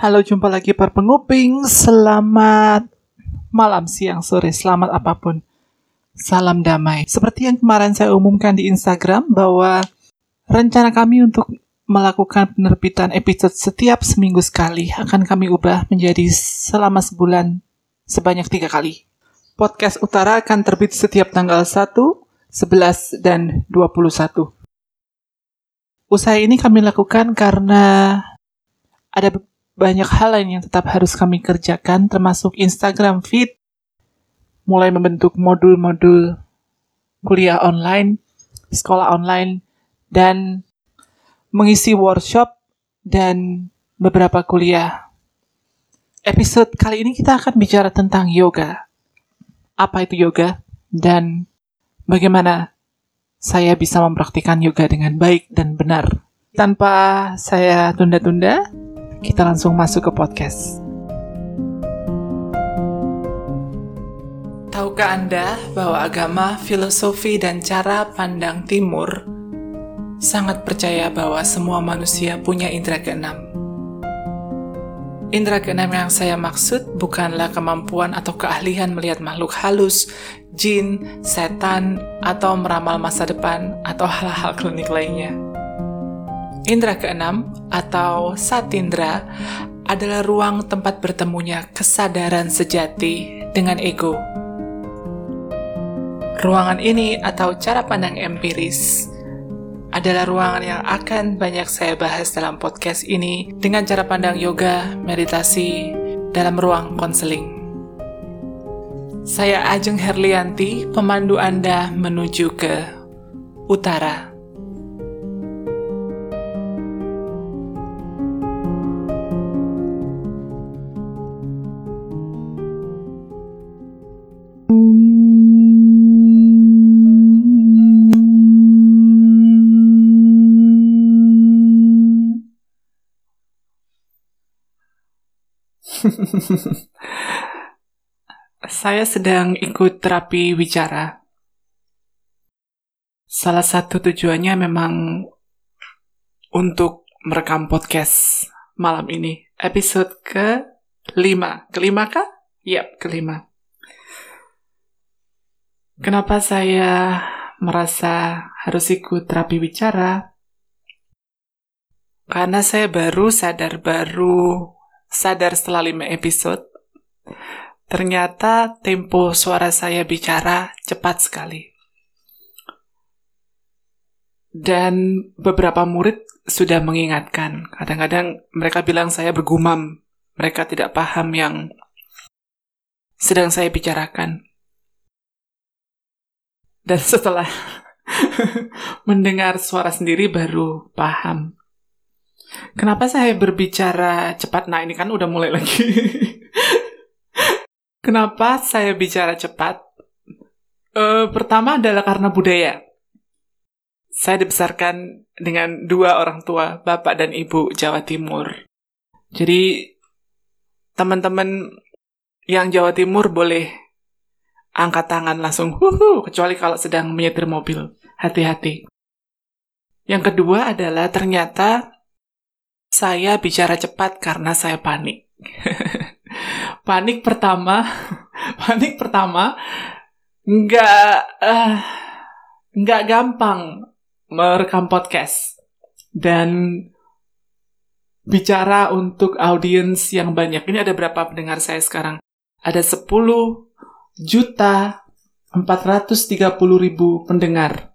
Halo, jumpa lagi para penguping. Selamat malam, siang, sore, selamat apa pun. Salam damai. Seperti yang kemarin saya umumkan di Instagram bahwa rencana kami untuk melakukan penerbitan episode setiap seminggu sekali akan kami ubah menjadi selama sebulan sebanyak tiga kali. Podcast Utara akan terbit setiap tanggal 1, 11, dan 21. Usaha ini kami lakukan karena ada banyak hal lain yang tetap harus kami kerjakan, termasuk Instagram feed, mulai membentuk modul-modul kuliah online, sekolah online, dan mengisi workshop dan beberapa kuliah. Episode kali ini kita akan bicara tentang yoga. Apa itu yoga? Dan bagaimana saya bisa mempraktikkan yoga dengan baik dan benar. Tanpa saya tunda-tunda, kita langsung masuk ke podcast. Tahukah Anda bahwa agama, filosofi, dan cara pandang timur sangat percaya bahwa semua manusia punya indera keenam? Indra keenam yang saya maksud bukanlah kemampuan atau keahlian melihat makhluk halus, jin, setan, atau meramal masa depan, atau hal-hal klinik lainnya. Indra keenam atau satindra adalah ruang tempat bertemunya kesadaran sejati dengan ego. Ruangan ini atau cara pandang empiris adalah ruangan yang akan banyak saya bahas dalam podcast ini dengan cara pandang yoga, meditasi, dalam ruang konseling. Saya Ajeng Herlianti, pemandu Anda menuju ke utara. Saya sedang ikut terapi wicara. Salah satu tujuannya memang untuk merekam podcast malam ini. Episode ke lima. Kelima kah? Yap, kelima. Kenapa saya merasa harus ikut terapi wicara? Karena saya baru sadar baru sadar setelah lima episode, ternyata tempo suara saya bicara cepat sekali. Dan beberapa murid sudah mengingatkan, kadang-kadang mereka bilang saya bergumam, mereka tidak paham yang sedang saya bicarakan. Dan setelah mendengar suara sendiri baru paham Kenapa saya berbicara cepat? Nah, ini kan udah mulai lagi. Kenapa saya bicara cepat? Uh, pertama adalah karena budaya. Saya dibesarkan dengan dua orang tua, bapak dan ibu Jawa Timur. Jadi, teman-teman yang Jawa Timur boleh angkat tangan langsung, huhu, kecuali kalau sedang menyetir mobil. Hati-hati. Yang kedua adalah ternyata saya bicara cepat karena saya panik. panik pertama, panik pertama nggak uh, nggak gampang merekam podcast dan bicara untuk audiens yang banyak. Ini ada berapa pendengar saya sekarang? Ada 10 juta 430 ribu pendengar.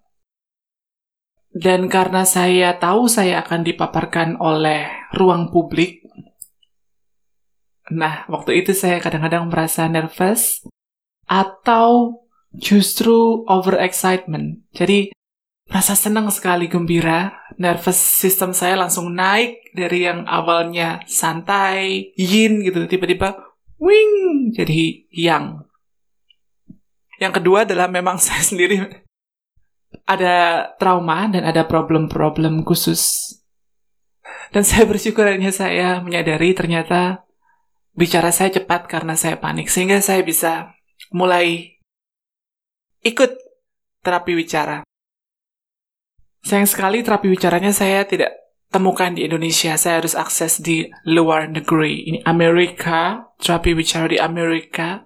Dan karena saya tahu saya akan dipaparkan oleh ruang publik, nah waktu itu saya kadang-kadang merasa nervous atau justru over excitement. Jadi merasa senang sekali gembira, nervous system saya langsung naik dari yang awalnya santai, yin gitu, tiba-tiba wing jadi yang. Yang kedua adalah memang saya sendiri ada trauma dan ada problem-problem khusus. Dan saya bersyukur akhirnya saya menyadari ternyata bicara saya cepat karena saya panik. Sehingga saya bisa mulai ikut terapi bicara. Sayang sekali terapi bicaranya saya tidak temukan di Indonesia. Saya harus akses di luar negeri. Ini Amerika, terapi bicara di Amerika.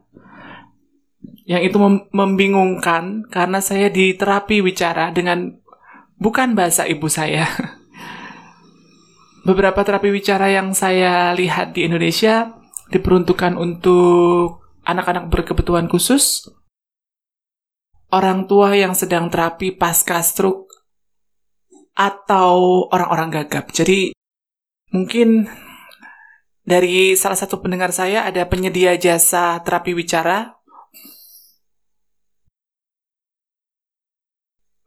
Yang itu mem membingungkan karena saya di terapi bicara dengan bukan bahasa ibu saya. Beberapa terapi bicara yang saya lihat di Indonesia diperuntukkan untuk anak-anak berkebutuhan khusus, orang tua yang sedang terapi pasca stroke, atau orang-orang gagap. Jadi mungkin dari salah satu pendengar saya ada penyedia jasa terapi bicara.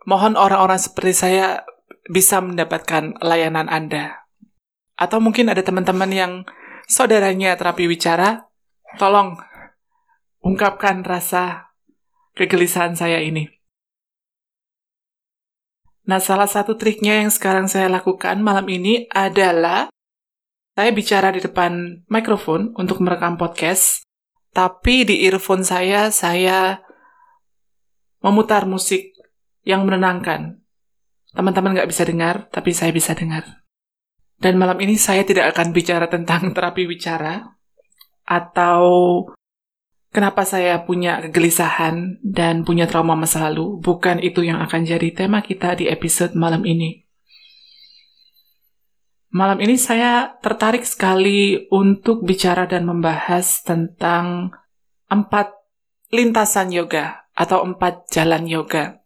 Mohon orang-orang seperti saya bisa mendapatkan layanan Anda. Atau mungkin ada teman-teman yang saudaranya terapi bicara, tolong ungkapkan rasa kegelisahan saya ini. Nah, salah satu triknya yang sekarang saya lakukan malam ini adalah saya bicara di depan mikrofon untuk merekam podcast, tapi di earphone saya, saya memutar musik yang menenangkan. Teman-teman nggak bisa dengar, tapi saya bisa dengar. Dan malam ini saya tidak akan bicara tentang terapi bicara atau kenapa saya punya kegelisahan dan punya trauma masa lalu. Bukan itu yang akan jadi tema kita di episode malam ini. Malam ini saya tertarik sekali untuk bicara dan membahas tentang empat lintasan yoga atau empat jalan yoga.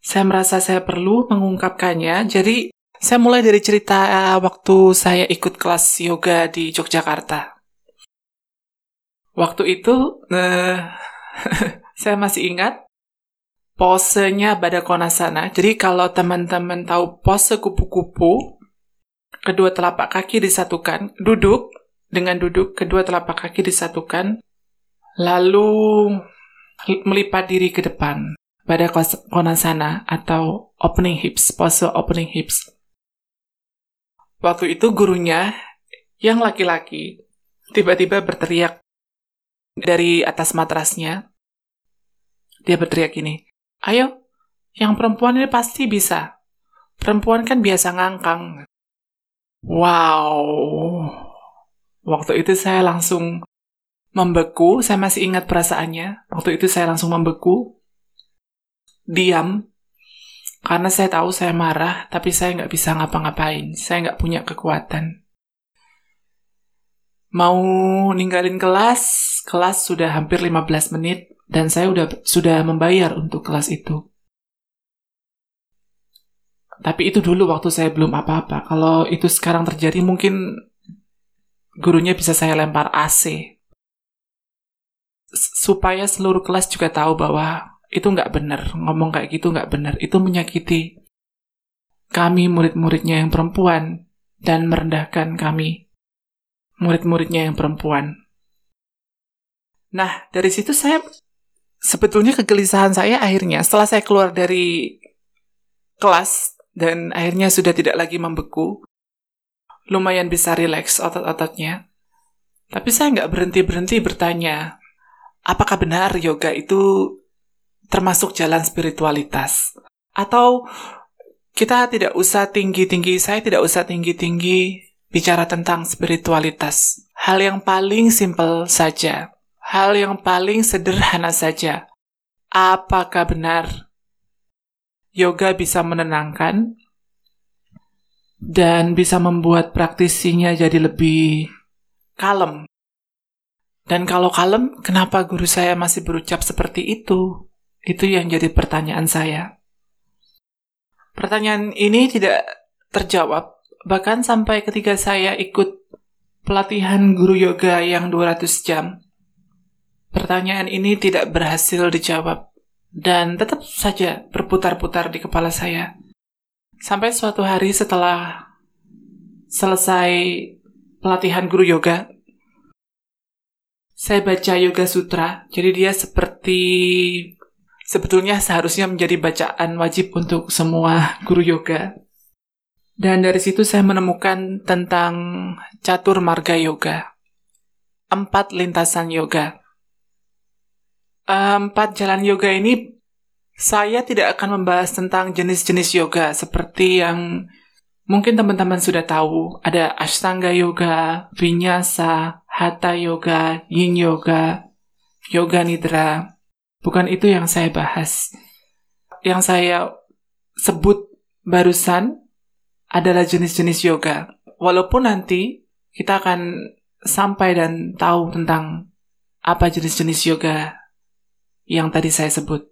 Saya merasa saya perlu mengungkapkannya, jadi saya mulai dari cerita uh, waktu saya ikut kelas yoga di Yogyakarta. Waktu itu, uh, saya masih ingat posenya Badakonasana. Jadi kalau teman-teman tahu pose kupu-kupu, kedua telapak kaki disatukan, duduk dengan duduk, kedua telapak kaki disatukan, lalu melipat diri ke depan. Badakonasana atau opening hips, pose opening hips. Waktu itu gurunya yang laki-laki tiba-tiba berteriak dari atas matrasnya. Dia berteriak ini, Ayo, yang perempuan ini pasti bisa. Perempuan kan biasa ngangkang. Wow. Waktu itu saya langsung membeku, saya masih ingat perasaannya. Waktu itu saya langsung membeku, diam, karena saya tahu saya marah, tapi saya nggak bisa ngapa-ngapain. Saya nggak punya kekuatan. Mau ninggalin kelas, kelas sudah hampir 15 menit, dan saya udah sudah membayar untuk kelas itu. Tapi itu dulu waktu saya belum apa-apa. Kalau itu sekarang terjadi, mungkin gurunya bisa saya lempar AC. Supaya seluruh kelas juga tahu bahwa itu nggak benar. Ngomong kayak gitu nggak benar. Itu menyakiti kami murid-muridnya yang perempuan dan merendahkan kami murid-muridnya yang perempuan. Nah, dari situ saya sebetulnya kegelisahan saya akhirnya setelah saya keluar dari kelas dan akhirnya sudah tidak lagi membeku, lumayan bisa rileks otot-ototnya. Tapi saya nggak berhenti-berhenti bertanya, apakah benar yoga itu termasuk jalan spiritualitas. Atau kita tidak usah tinggi-tinggi, saya tidak usah tinggi-tinggi bicara tentang spiritualitas. Hal yang paling simpel saja. Hal yang paling sederhana saja. Apakah benar yoga bisa menenangkan dan bisa membuat praktisinya jadi lebih kalem? Dan kalau kalem, kenapa guru saya masih berucap seperti itu? Itu yang jadi pertanyaan saya. Pertanyaan ini tidak terjawab, bahkan sampai ketika saya ikut pelatihan guru yoga yang 200 jam. Pertanyaan ini tidak berhasil dijawab, dan tetap saja berputar-putar di kepala saya. Sampai suatu hari setelah selesai pelatihan guru yoga, saya baca Yoga Sutra, jadi dia seperti sebetulnya seharusnya menjadi bacaan wajib untuk semua guru yoga. Dan dari situ saya menemukan tentang catur marga yoga. Empat lintasan yoga. Empat jalan yoga ini saya tidak akan membahas tentang jenis-jenis yoga seperti yang Mungkin teman-teman sudah tahu ada Ashtanga Yoga, Vinyasa, Hatha Yoga, Yin Yoga, Yoga Nidra. Bukan itu yang saya bahas. Yang saya sebut barusan adalah jenis-jenis yoga. Walaupun nanti kita akan sampai dan tahu tentang apa jenis-jenis yoga yang tadi saya sebut.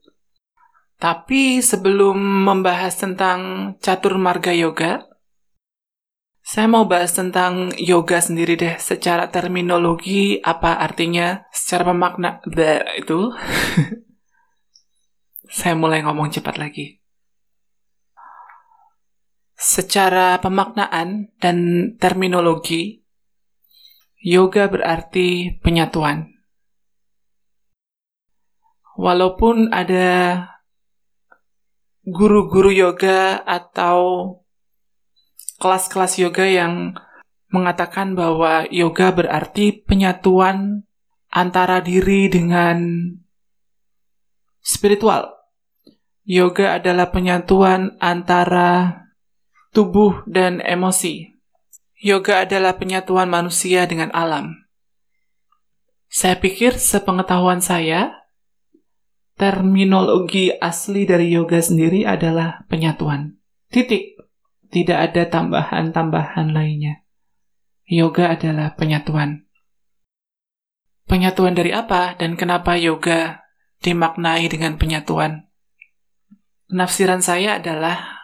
Tapi sebelum membahas tentang catur marga yoga, saya mau bahas tentang yoga sendiri deh, secara terminologi apa artinya, secara pemakna itu. Saya mulai ngomong cepat lagi. Secara pemaknaan dan terminologi, yoga berarti penyatuan. Walaupun ada guru-guru yoga atau kelas-kelas yoga yang mengatakan bahwa yoga berarti penyatuan antara diri dengan spiritual. Yoga adalah penyatuan antara tubuh dan emosi. Yoga adalah penyatuan manusia dengan alam. Saya pikir sepengetahuan saya, terminologi asli dari yoga sendiri adalah penyatuan. Titik. Tidak ada tambahan-tambahan lainnya. Yoga adalah penyatuan. Penyatuan dari apa dan kenapa yoga dimaknai dengan penyatuan? Penafsiran saya adalah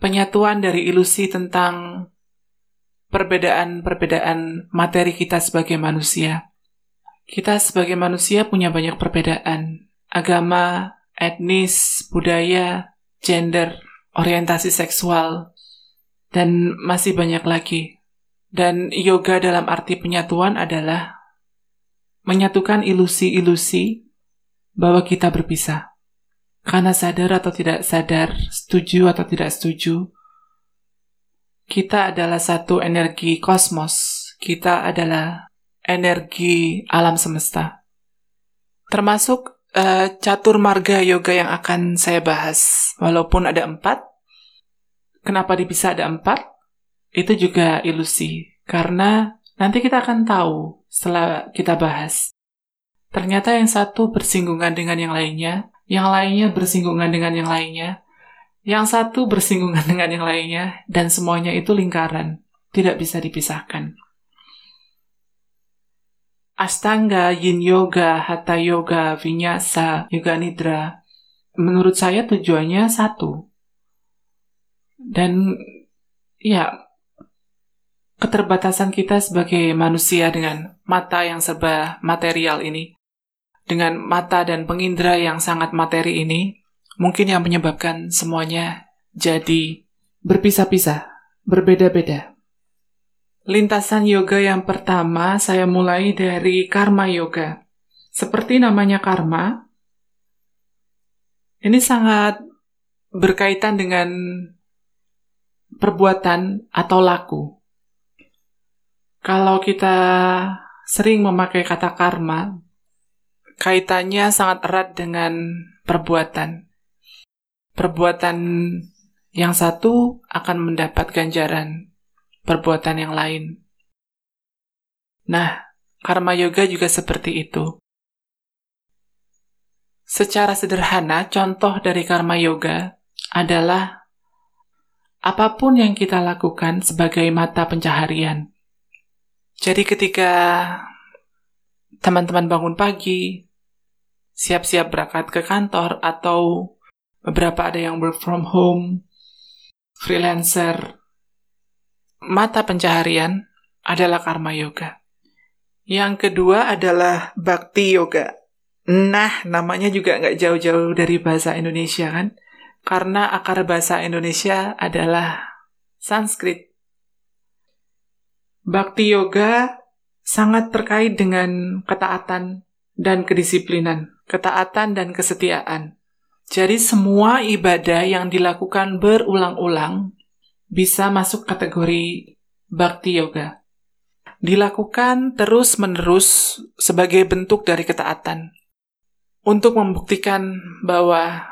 penyatuan dari ilusi tentang perbedaan-perbedaan materi kita sebagai manusia. Kita sebagai manusia punya banyak perbedaan. Agama, etnis, budaya, gender, orientasi seksual, dan masih banyak lagi. Dan yoga dalam arti penyatuan adalah menyatukan ilusi-ilusi bahwa kita berpisah. Karena sadar atau tidak sadar, setuju atau tidak setuju, kita adalah satu energi kosmos. Kita adalah energi alam semesta. Termasuk uh, catur marga yoga yang akan saya bahas. Walaupun ada empat, kenapa dipisah ada empat? Itu juga ilusi. Karena nanti kita akan tahu setelah kita bahas. Ternyata yang satu bersinggungan dengan yang lainnya, yang lainnya bersinggungan dengan yang lainnya, yang satu bersinggungan dengan yang lainnya, dan semuanya itu lingkaran, tidak bisa dipisahkan. Astanga, Yin Yoga, Hatha Yoga, Vinyasa, Yoga Nidra, menurut saya tujuannya satu. Dan ya, keterbatasan kita sebagai manusia dengan mata yang serba material ini, dengan mata dan pengindra yang sangat materi ini, mungkin yang menyebabkan semuanya jadi berpisah-pisah, berbeda-beda. Lintasan yoga yang pertama saya mulai dari karma yoga. Seperti namanya karma, ini sangat berkaitan dengan perbuatan atau laku. Kalau kita sering memakai kata karma, kaitannya sangat erat dengan perbuatan. Perbuatan yang satu akan mendapat ganjaran perbuatan yang lain. Nah, karma yoga juga seperti itu. Secara sederhana, contoh dari karma yoga adalah apa pun yang kita lakukan sebagai mata pencaharian. Jadi ketika teman-teman bangun pagi, siap-siap berangkat ke kantor, atau beberapa ada yang work from home, freelancer, mata pencaharian adalah karma yoga. Yang kedua adalah bakti yoga. Nah, namanya juga nggak jauh-jauh dari bahasa Indonesia kan? Karena akar bahasa Indonesia adalah Sanskrit. Bakti yoga sangat terkait dengan ketaatan dan kedisiplinan, ketaatan dan kesetiaan. Jadi semua ibadah yang dilakukan berulang-ulang bisa masuk kategori bakti yoga. Dilakukan terus-menerus sebagai bentuk dari ketaatan. Untuk membuktikan bahwa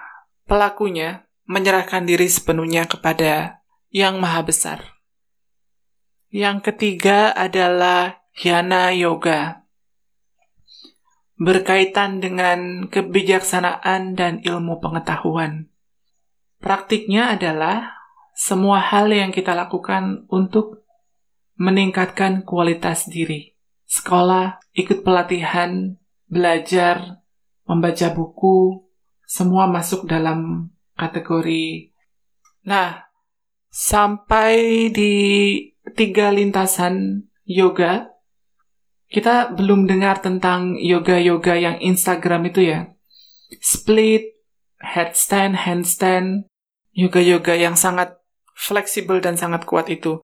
pelakunya menyerahkan diri sepenuhnya kepada yang maha besar. Yang ketiga adalah Hyana Yoga. Berkaitan dengan kebijaksanaan dan ilmu pengetahuan. Praktiknya adalah semua hal yang kita lakukan untuk meningkatkan kualitas diri. Sekolah, ikut pelatihan, belajar, membaca buku, semua masuk dalam kategori. Nah, sampai di tiga lintasan yoga, kita belum dengar tentang yoga-yoga yang Instagram itu ya. Split, headstand, handstand, yoga-yoga yang sangat fleksibel dan sangat kuat itu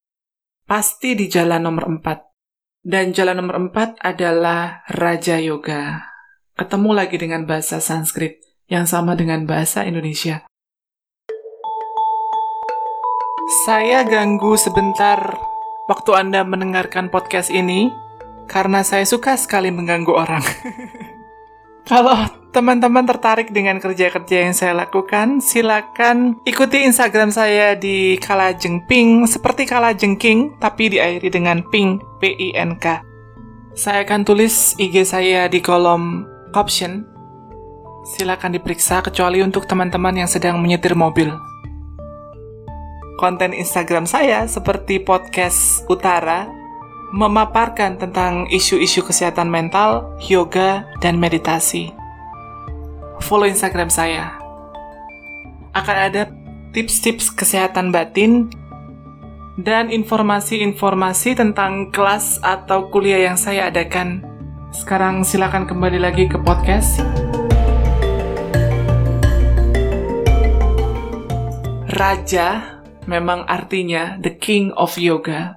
pasti di jalan nomor 4. Dan jalan nomor 4 adalah Raja Yoga. Ketemu lagi dengan bahasa Sanskrit yang sama dengan bahasa Indonesia. Saya ganggu sebentar waktu Anda mendengarkan podcast ini karena saya suka sekali mengganggu orang. Kalau teman-teman tertarik dengan kerja-kerja yang saya lakukan, silakan ikuti Instagram saya di Kalajengping seperti Kalajengking tapi diakhiri dengan P-I-N-K. Saya akan tulis IG saya di kolom caption. Silakan diperiksa kecuali untuk teman-teman yang sedang menyetir mobil. Konten Instagram saya seperti podcast Utara memaparkan tentang isu-isu kesehatan mental, yoga, dan meditasi. Follow Instagram saya. Akan ada tips-tips kesehatan batin dan informasi-informasi tentang kelas atau kuliah yang saya adakan. Sekarang silakan kembali lagi ke podcast. Raja memang artinya the king of yoga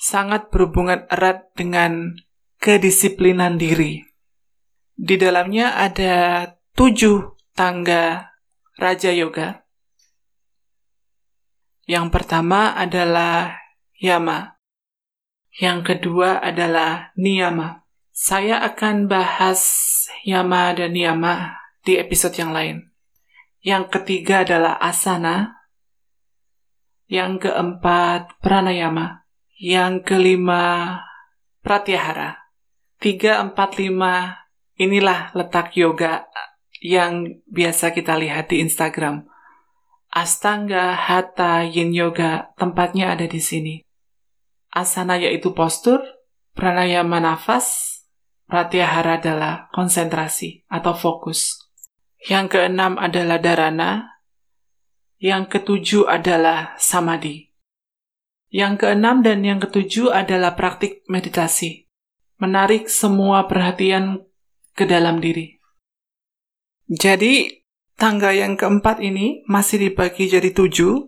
sangat berhubungan erat dengan kedisiplinan diri. Di dalamnya ada tujuh tangga Raja Yoga. Yang pertama adalah Yama. Yang kedua adalah Niyama. Saya akan bahas Yama dan Niyama di episode yang lain. Yang ketiga adalah Asana. Yang keempat, Pranayama. Yang kelima, pratyahara. Tiga, empat, lima, inilah letak yoga yang biasa kita lihat di Instagram. Astanga, Hatha, Yin Yoga, tempatnya ada di sini. Asana yaitu postur, pranayama nafas, pratyahara adalah konsentrasi atau fokus. Yang keenam adalah dharana, yang ketujuh adalah samadhi. Yang keenam dan yang ketujuh adalah praktik meditasi. Menarik semua perhatian ke dalam diri. Jadi, tangga yang keempat ini masih dibagi jadi tujuh,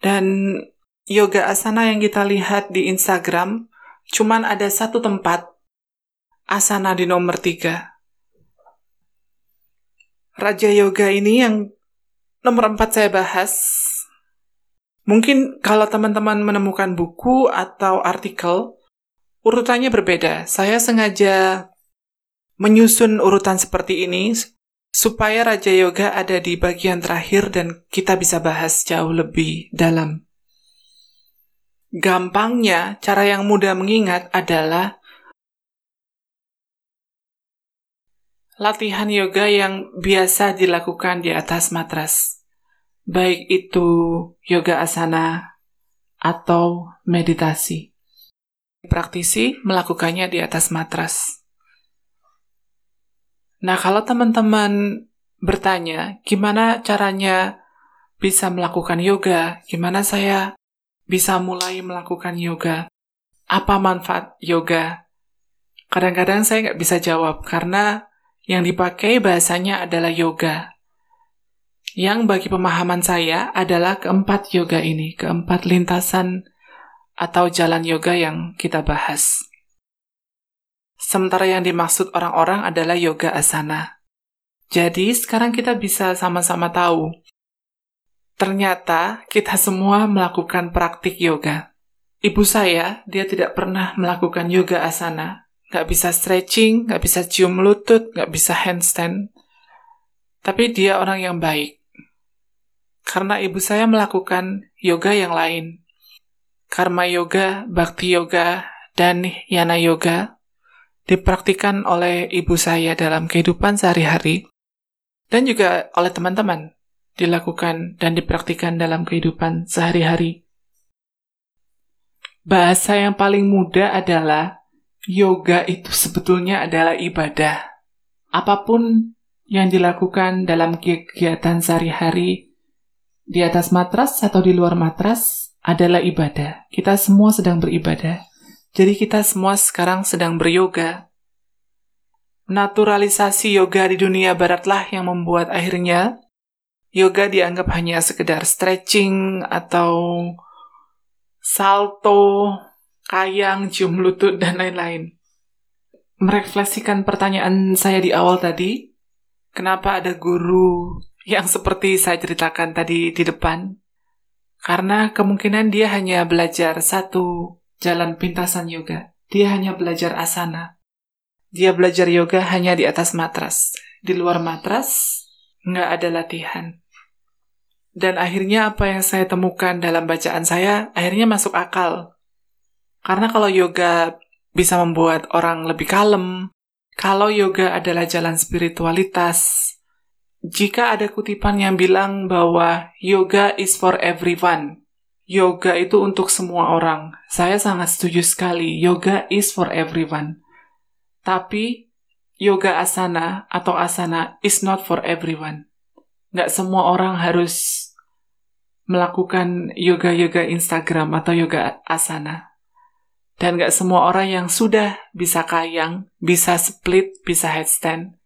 dan yoga asana yang kita lihat di Instagram cuman ada satu tempat, asana di nomor tiga. Raja Yoga ini yang nomor empat saya bahas Mungkin kalau teman-teman menemukan buku atau artikel, urutannya berbeda. Saya sengaja menyusun urutan seperti ini supaya Raja Yoga ada di bagian terakhir dan kita bisa bahas jauh lebih dalam. Gampangnya, cara yang mudah mengingat adalah latihan yoga yang biasa dilakukan di atas matras baik itu yoga asana atau meditasi. Praktisi melakukannya di atas matras. Nah, kalau teman-teman bertanya, gimana caranya bisa melakukan yoga? Gimana saya bisa mulai melakukan yoga? Apa manfaat yoga? Kadang-kadang saya nggak bisa jawab karena yang dipakai bahasanya adalah yoga yang bagi pemahaman saya adalah keempat yoga ini, keempat lintasan atau jalan yoga yang kita bahas. Sementara yang dimaksud orang-orang adalah yoga asana. Jadi sekarang kita bisa sama-sama tahu, ternyata kita semua melakukan praktik yoga. Ibu saya, dia tidak pernah melakukan yoga asana. Gak bisa stretching, gak bisa cium lutut, gak bisa handstand. Tapi dia orang yang baik karena ibu saya melakukan yoga yang lain. Karma yoga, bhakti yoga, dan yana yoga dipraktikkan oleh ibu saya dalam kehidupan sehari-hari dan juga oleh teman-teman dilakukan dan dipraktikkan dalam kehidupan sehari-hari. Bahasa yang paling mudah adalah yoga itu sebetulnya adalah ibadah. Apa pun yang dilakukan dalam kegiatan sehari-hari di atas matras atau di luar matras adalah ibadah. Kita semua sedang beribadah. Jadi kita semua sekarang sedang beryoga. Naturalisasi yoga di dunia baratlah yang membuat akhirnya yoga dianggap hanya sekedar stretching atau salto, kayang, cium lutut, dan lain-lain. Merefleksikan pertanyaan saya di awal tadi, Kenapa ada guru yang seperti saya ceritakan tadi di depan? Karena kemungkinan dia hanya belajar satu jalan pintasan yoga. Dia hanya belajar asana. Dia belajar yoga hanya di atas matras. Di luar matras, nggak ada latihan. Dan akhirnya apa yang saya temukan dalam bacaan saya, akhirnya masuk akal. Karena kalau yoga bisa membuat orang lebih kalem, kalau yoga adalah jalan spiritualitas, jika ada kutipan yang bilang bahwa yoga is for everyone, yoga itu untuk semua orang, saya sangat setuju sekali. Yoga is for everyone. Tapi, yoga asana atau asana is not for everyone. Nggak semua orang harus melakukan yoga-yoga Instagram atau yoga asana. Dan gak semua orang yang sudah bisa kayang, bisa split, bisa headstand,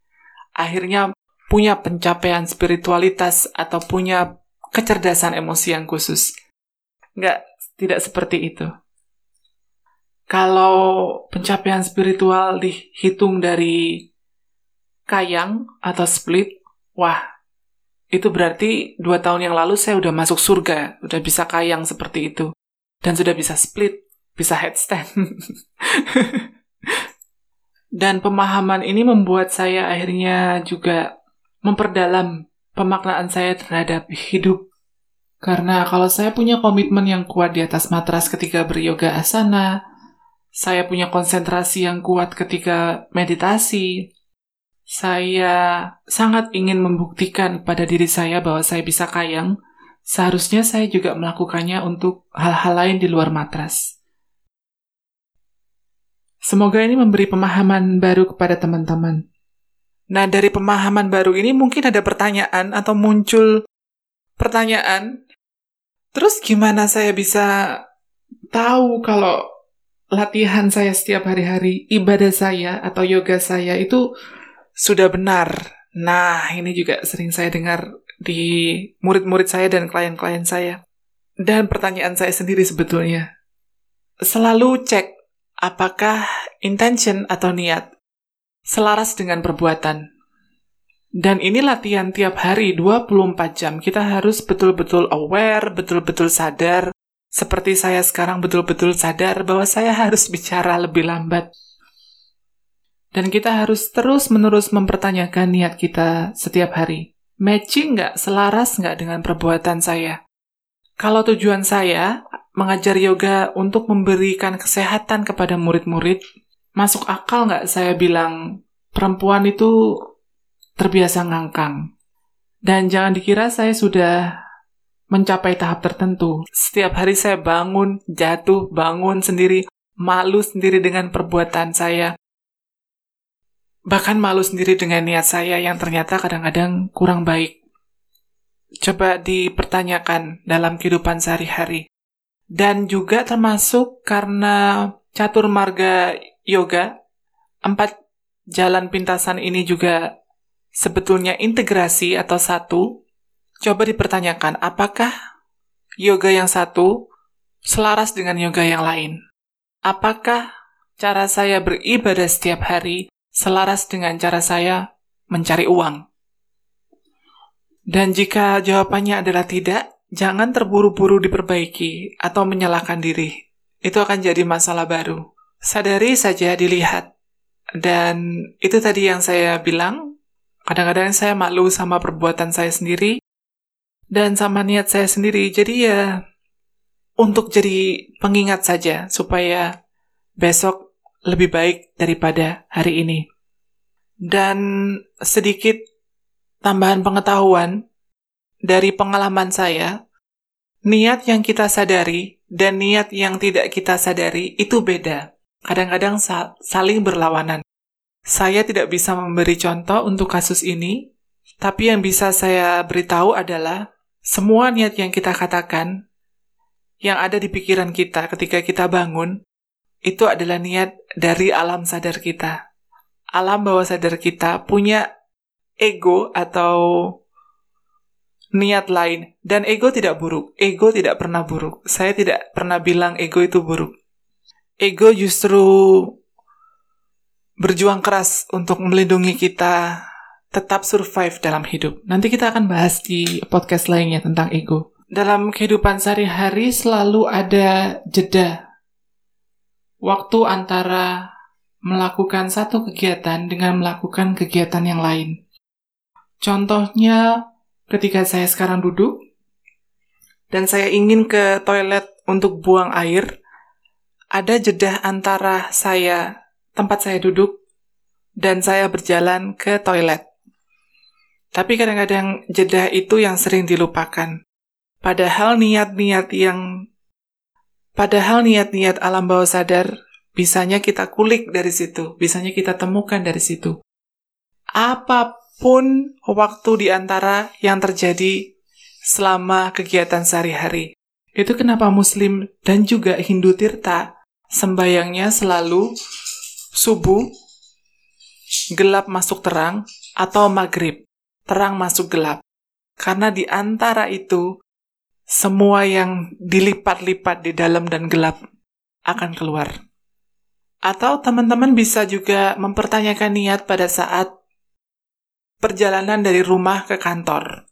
akhirnya punya pencapaian spiritualitas atau punya kecerdasan emosi yang khusus. Gak, tidak seperti itu. Kalau pencapaian spiritual dihitung dari kayang atau split, wah, itu berarti dua tahun yang lalu saya udah masuk surga, udah bisa kayang seperti itu, dan sudah bisa split, bisa headstand. Dan pemahaman ini membuat saya akhirnya juga memperdalam pemaknaan saya terhadap hidup. Karena kalau saya punya komitmen yang kuat di atas matras ketika beryoga asana, saya punya konsentrasi yang kuat ketika meditasi, saya sangat ingin membuktikan pada diri saya bahwa saya bisa kayang, seharusnya saya juga melakukannya untuk hal-hal lain di luar matras. Semoga ini memberi pemahaman baru kepada teman-teman. Nah, dari pemahaman baru ini mungkin ada pertanyaan atau muncul pertanyaan. Terus gimana saya bisa tahu kalau latihan saya setiap hari-hari, ibadah saya atau yoga saya itu sudah benar? Nah, ini juga sering saya dengar di murid-murid saya dan klien-klien saya. Dan pertanyaan saya sendiri sebetulnya. Selalu cek apakah intention atau niat selaras dengan perbuatan. Dan ini latihan tiap hari 24 jam. Kita harus betul-betul aware, betul-betul sadar. Seperti saya sekarang betul-betul sadar bahwa saya harus bicara lebih lambat. Dan kita harus terus-menerus mempertanyakan niat kita setiap hari. Matching nggak, selaras nggak dengan perbuatan saya? Kalau tujuan saya mengajar yoga untuk memberikan kesehatan kepada murid-murid, masuk akal nggak saya bilang perempuan itu terbiasa ngangkang? Dan jangan dikira saya sudah mencapai tahap tertentu. Setiap hari saya bangun, jatuh, bangun sendiri, malu sendiri dengan perbuatan saya. Bahkan malu sendiri dengan niat saya yang ternyata kadang-kadang kurang baik. Coba dipertanyakan dalam kehidupan sehari-hari dan juga termasuk karena catur marga yoga, empat jalan pintasan ini juga sebetulnya integrasi atau satu. Coba dipertanyakan, apakah yoga yang satu selaras dengan yoga yang lain? Apakah cara saya beribadah setiap hari selaras dengan cara saya mencari uang? Dan jika jawabannya adalah tidak, Jangan terburu-buru diperbaiki atau menyalahkan diri. Itu akan jadi masalah baru. Sadari saja dilihat. Dan itu tadi yang saya bilang, kadang-kadang saya malu sama perbuatan saya sendiri, dan sama niat saya sendiri. Jadi ya untuk jadi pengingat saja supaya besok lebih baik daripada hari ini. Dan sedikit tambahan pengetahuan dari pengalaman saya, niat yang kita sadari dan niat yang tidak kita sadari itu beda. Kadang-kadang saling berlawanan. Saya tidak bisa memberi contoh untuk kasus ini, tapi yang bisa saya beritahu adalah semua niat yang kita katakan, yang ada di pikiran kita ketika kita bangun, itu adalah niat dari alam sadar kita. Alam bawah sadar kita punya ego atau niat lain. Dan ego tidak buruk. Ego tidak pernah buruk. Saya tidak pernah bilang ego itu buruk. Ego justru berjuang keras untuk melindungi kita tetap survive dalam hidup. Nanti kita akan bahas di podcast lainnya tentang ego. Dalam kehidupan sehari-hari selalu ada jeda. Waktu antara melakukan satu kegiatan dengan melakukan kegiatan yang lain. Contohnya ketika saya sekarang duduk dan saya ingin ke toilet untuk buang air, ada jeda antara saya tempat saya duduk dan saya berjalan ke toilet. Tapi kadang-kadang jeda itu yang sering dilupakan. Padahal niat-niat yang padahal niat-niat alam bawah sadar bisanya kita kulik dari situ, bisanya kita temukan dari situ. Apa pun waktu di antara yang terjadi selama kegiatan sehari-hari. Itu kenapa Muslim dan juga Hindu Tirta sembayangnya selalu subuh, gelap masuk terang, atau maghrib terang masuk gelap. Karena di antara itu, semua yang dilipat-lipat di dalam dan gelap akan keluar. Atau teman-teman bisa juga mempertanyakan niat pada saat perjalanan dari rumah ke kantor,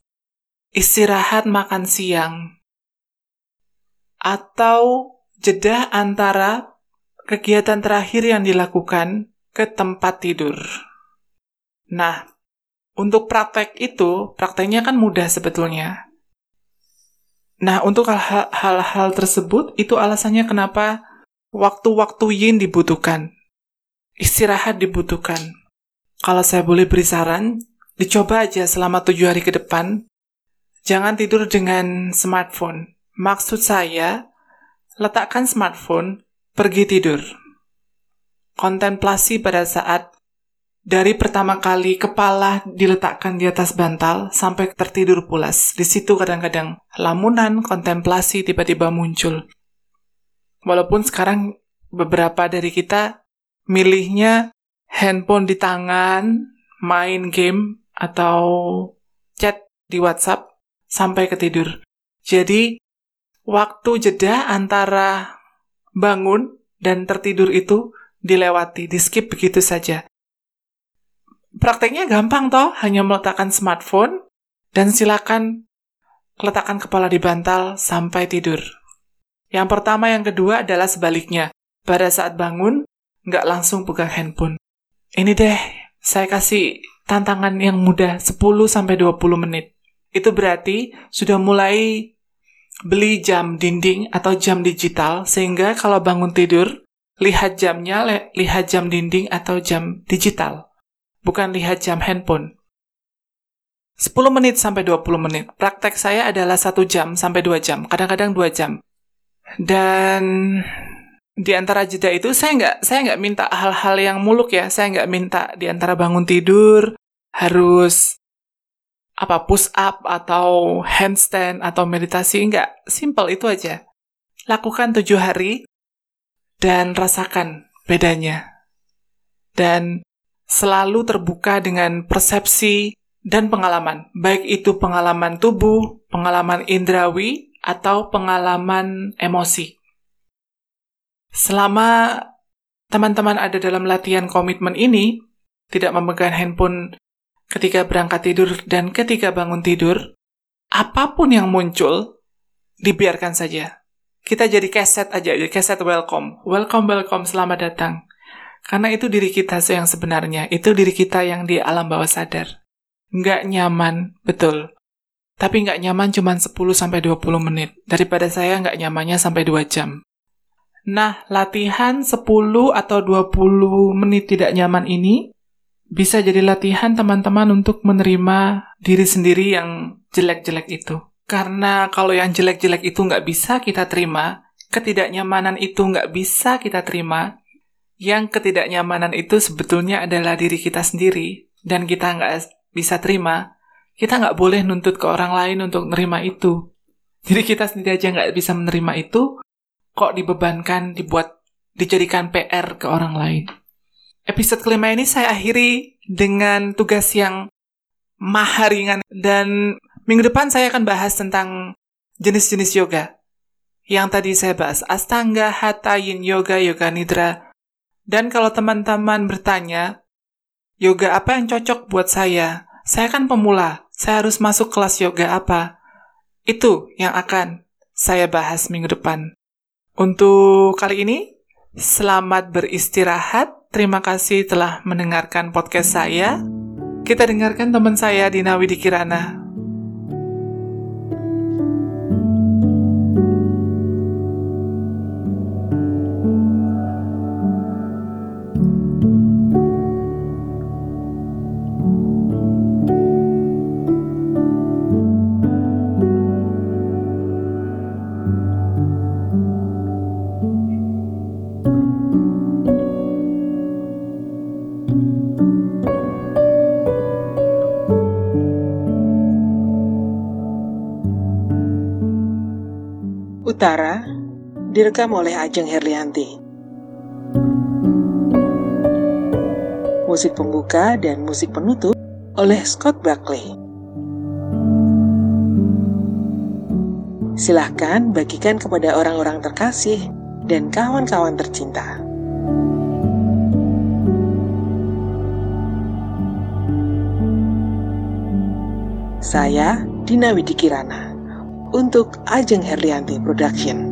istirahat makan siang, atau jeda antara kegiatan terakhir yang dilakukan ke tempat tidur. Nah, untuk praktek itu, prakteknya kan mudah sebetulnya. Nah, untuk hal-hal tersebut, itu alasannya kenapa waktu-waktu yin dibutuhkan. Istirahat dibutuhkan. Kalau saya boleh beri saran, dicoba aja selama tujuh hari ke depan. Jangan tidur dengan smartphone. Maksud saya, letakkan smartphone, pergi tidur. Kontemplasi pada saat dari pertama kali kepala diletakkan di atas bantal sampai tertidur pulas. Di situ kadang-kadang lamunan, kontemplasi tiba-tiba muncul. Walaupun sekarang beberapa dari kita milihnya handphone di tangan, main game, atau chat di WhatsApp sampai ketidur. Jadi, waktu jeda antara bangun dan tertidur itu dilewati, di skip begitu saja. Prakteknya gampang toh, hanya meletakkan smartphone dan silakan letakkan kepala di bantal sampai tidur. Yang pertama, yang kedua adalah sebaliknya. Pada saat bangun, nggak langsung pegang handphone. Ini deh, saya kasih tantangan yang mudah 10-20 menit. Itu berarti sudah mulai beli jam dinding atau jam digital, sehingga kalau bangun tidur, lihat jamnya, lihat jam dinding atau jam digital bukan lihat jam handphone. 10 menit sampai 20 menit. Praktek saya adalah 1 jam sampai 2 jam, kadang-kadang 2 jam. Dan di antara jeda itu saya nggak saya nggak minta hal-hal yang muluk ya. Saya nggak minta di antara bangun tidur harus apa push up atau handstand atau meditasi nggak. Simple itu aja. Lakukan tujuh hari dan rasakan bedanya. Dan selalu terbuka dengan persepsi dan pengalaman, baik itu pengalaman tubuh, pengalaman indrawi, atau pengalaman emosi. Selama teman-teman ada dalam latihan komitmen ini, tidak memegang handphone ketika berangkat tidur dan ketika bangun tidur, apa pun yang muncul, dibiarkan saja. Kita jadi keset aja, jadi keset welcome. Welcome, welcome, selamat datang. Karena itu diri kita yang sebenarnya, itu diri kita yang di alam bawah sadar. Nggak nyaman, betul. tapi nggak nyaman cuma 10-20 menit, daripada saya nggak nyamannya sampai 2 jam. Nah, latihan 10 atau 20 menit tidak nyaman ini bisa jadi latihan teman-teman untuk menerima diri sendiri yang jelek-jelek itu. Karena kalau yang jelek-jelek itu nggak bisa kita terima, ketidaknyamanan itu nggak bisa kita terima, yang ketidaknyamanan itu sebetulnya adalah diri kita sendiri, dan kita nggak bisa terima, kita nggak boleh nuntut ke orang lain untuk menerima itu. Jadi kita sendiri aja nggak bisa menerima itu, kok dibebankan, dibuat, dijadikan PR ke orang lain. Episode kelima ini saya akhiri dengan tugas yang maha ringan dan minggu depan saya akan bahas tentang jenis-jenis yoga. Yang tadi saya bahas Astanga, Hatha, Yin Yoga, Yoga Nidra. Dan kalau teman-teman bertanya, yoga apa yang cocok buat saya? Saya kan pemula, saya harus masuk kelas yoga apa? Itu yang akan saya bahas minggu depan. Untuk kali ini, selamat beristirahat. Terima kasih telah mendengarkan podcast saya. Kita dengarkan teman saya Dina Widikirana direkam oleh Ajeng Herlianti. Musik pembuka dan musik penutup oleh Scott Buckley. Silahkan bagikan kepada orang-orang terkasih dan kawan-kawan tercinta. Saya Dina Widikirana untuk Ajeng Herlianti Production.